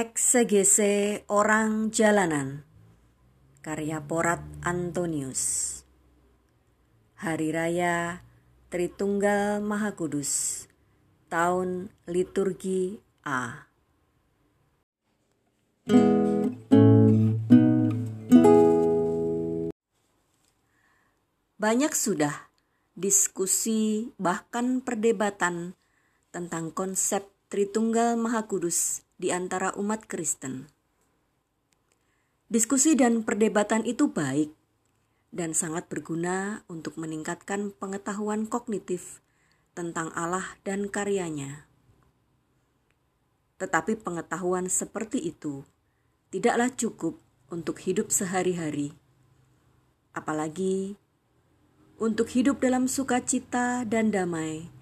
Eksegese Orang Jalanan Karya Porat Antonius. Hari Raya Tritunggal Maha Kudus Tahun Liturgi A. Banyak sudah diskusi bahkan perdebatan tentang konsep Tritunggal Maha Kudus di antara umat Kristen. Diskusi dan perdebatan itu baik dan sangat berguna untuk meningkatkan pengetahuan kognitif tentang Allah dan karyanya. Tetapi pengetahuan seperti itu tidaklah cukup untuk hidup sehari-hari, apalagi untuk hidup dalam sukacita dan damai,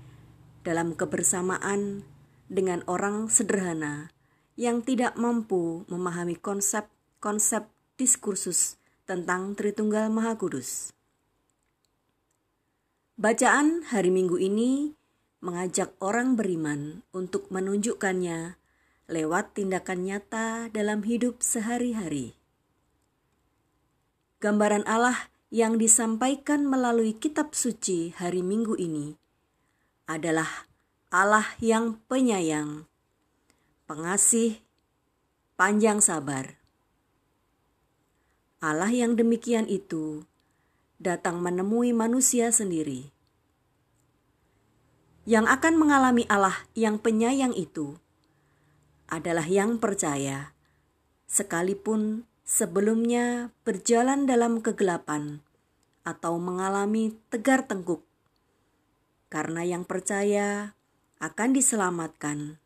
dalam kebersamaan dengan orang sederhana yang tidak mampu memahami konsep-konsep diskursus tentang Tritunggal Maha Kudus. Bacaan hari Minggu ini mengajak orang beriman untuk menunjukkannya lewat tindakan nyata dalam hidup sehari-hari. Gambaran Allah yang disampaikan melalui kitab suci hari Minggu ini adalah Allah yang penyayang, pengasih, panjang sabar. Allah yang demikian itu datang menemui manusia sendiri. Yang akan mengalami Allah yang penyayang itu adalah yang percaya, sekalipun sebelumnya berjalan dalam kegelapan atau mengalami tegar tengkuk, karena yang percaya akan diselamatkan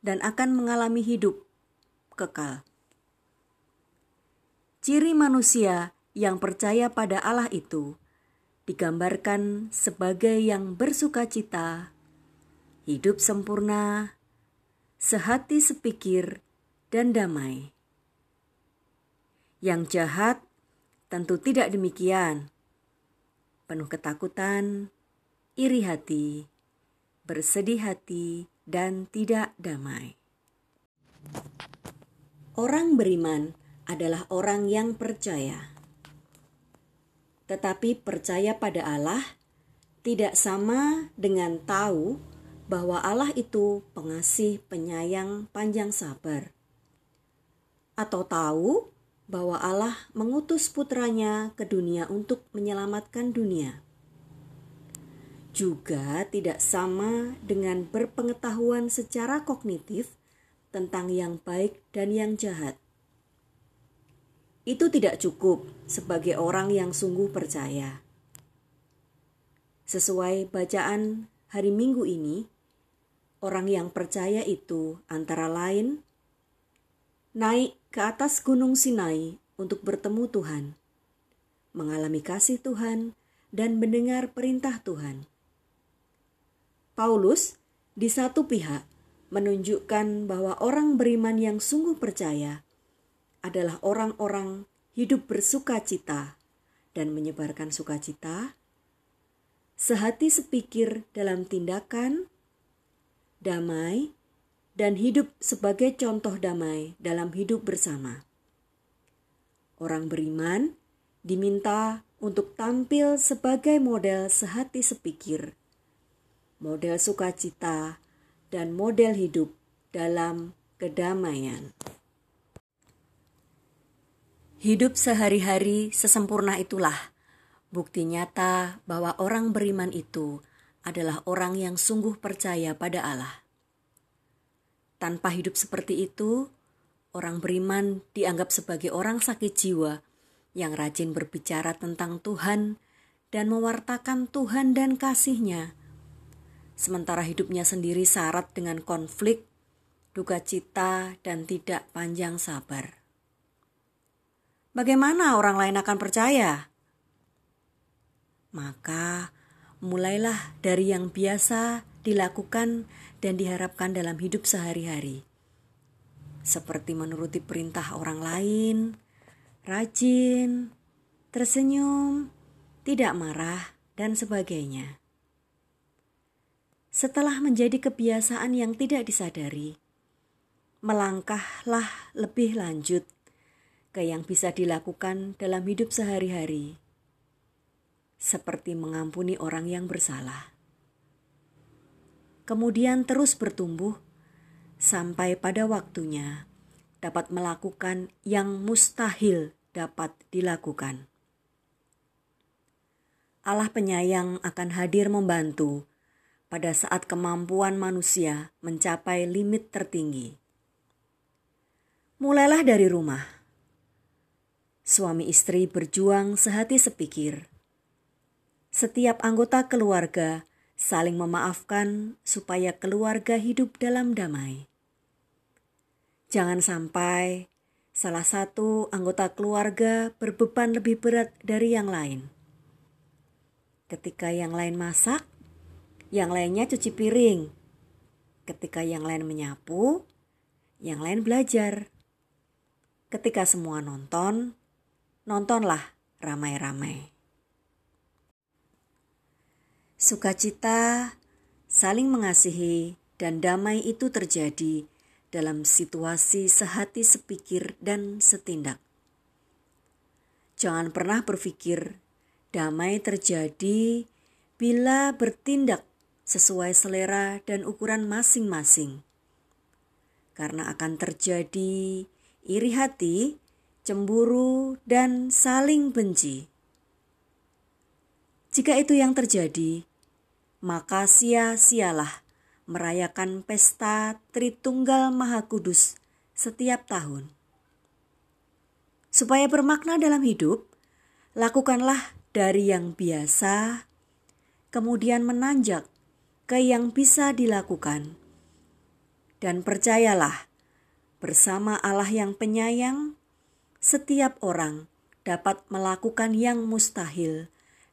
dan akan mengalami hidup kekal. Ciri manusia yang percaya pada Allah itu digambarkan sebagai yang bersuka cita, hidup sempurna, sehati sepikir, dan damai. Yang jahat tentu tidak demikian, penuh ketakutan, iri hati, bersedih hati, dan tidak damai. Orang beriman adalah orang yang percaya, tetapi percaya pada Allah tidak sama dengan tahu bahwa Allah itu pengasih, penyayang, panjang sabar, atau tahu bahwa Allah mengutus putranya ke dunia untuk menyelamatkan dunia juga tidak sama dengan berpengetahuan secara kognitif tentang yang baik dan yang jahat. Itu tidak cukup sebagai orang yang sungguh percaya. Sesuai bacaan hari Minggu ini, orang yang percaya itu antara lain naik ke atas Gunung Sinai untuk bertemu Tuhan, mengalami kasih Tuhan, dan mendengar perintah Tuhan. Paulus di satu pihak menunjukkan bahwa orang beriman yang sungguh percaya adalah orang-orang hidup bersuka cita dan menyebarkan sukacita, sehati sepikir dalam tindakan, damai, dan hidup sebagai contoh damai dalam hidup bersama. Orang beriman diminta untuk tampil sebagai model sehati sepikir model sukacita, dan model hidup dalam kedamaian. Hidup sehari-hari sesempurna itulah bukti nyata bahwa orang beriman itu adalah orang yang sungguh percaya pada Allah. Tanpa hidup seperti itu, orang beriman dianggap sebagai orang sakit jiwa yang rajin berbicara tentang Tuhan dan mewartakan Tuhan dan kasihnya sementara hidupnya sendiri syarat dengan konflik, duka cita, dan tidak panjang sabar. Bagaimana orang lain akan percaya? Maka mulailah dari yang biasa dilakukan dan diharapkan dalam hidup sehari-hari, seperti menuruti perintah orang lain, rajin, tersenyum, tidak marah, dan sebagainya. Setelah menjadi kebiasaan yang tidak disadari, melangkahlah lebih lanjut ke yang bisa dilakukan dalam hidup sehari-hari, seperti mengampuni orang yang bersalah. Kemudian terus bertumbuh sampai pada waktunya dapat melakukan yang mustahil dapat dilakukan. Allah penyayang akan hadir membantu pada saat kemampuan manusia mencapai limit tertinggi. Mulailah dari rumah Suami istri berjuang sehati sepikir. Setiap anggota keluarga saling memaafkan supaya keluarga hidup dalam damai. Jangan sampai salah satu anggota keluarga berbeban lebih berat dari yang lain. Ketika yang lain masak, yang lainnya cuci piring. Ketika yang lain menyapu, yang lain belajar. Ketika semua nonton, nontonlah ramai-ramai. Sukacita, saling mengasihi, dan damai itu terjadi dalam situasi sehati sepikir dan setindak. Jangan pernah berpikir damai terjadi bila bertindak sesuai selera dan ukuran masing-masing. Karena akan terjadi iri hati cemburu, dan saling benci. Jika itu yang terjadi, maka sia-sialah merayakan pesta Tritunggal Maha Kudus setiap tahun. Supaya bermakna dalam hidup, lakukanlah dari yang biasa, kemudian menanjak ke yang bisa dilakukan. Dan percayalah, bersama Allah yang penyayang, setiap orang dapat melakukan yang mustahil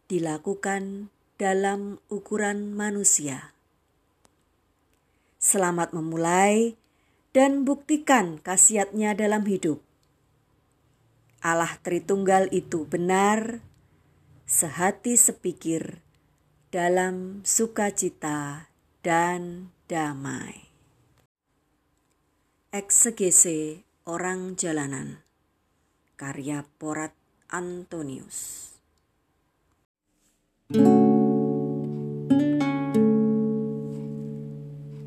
dilakukan dalam ukuran manusia. Selamat memulai dan buktikan khasiatnya dalam hidup. Allah Tritunggal itu benar, sehati sepikir, dalam sukacita dan damai. Eksegese orang jalanan karya Porat Antonius.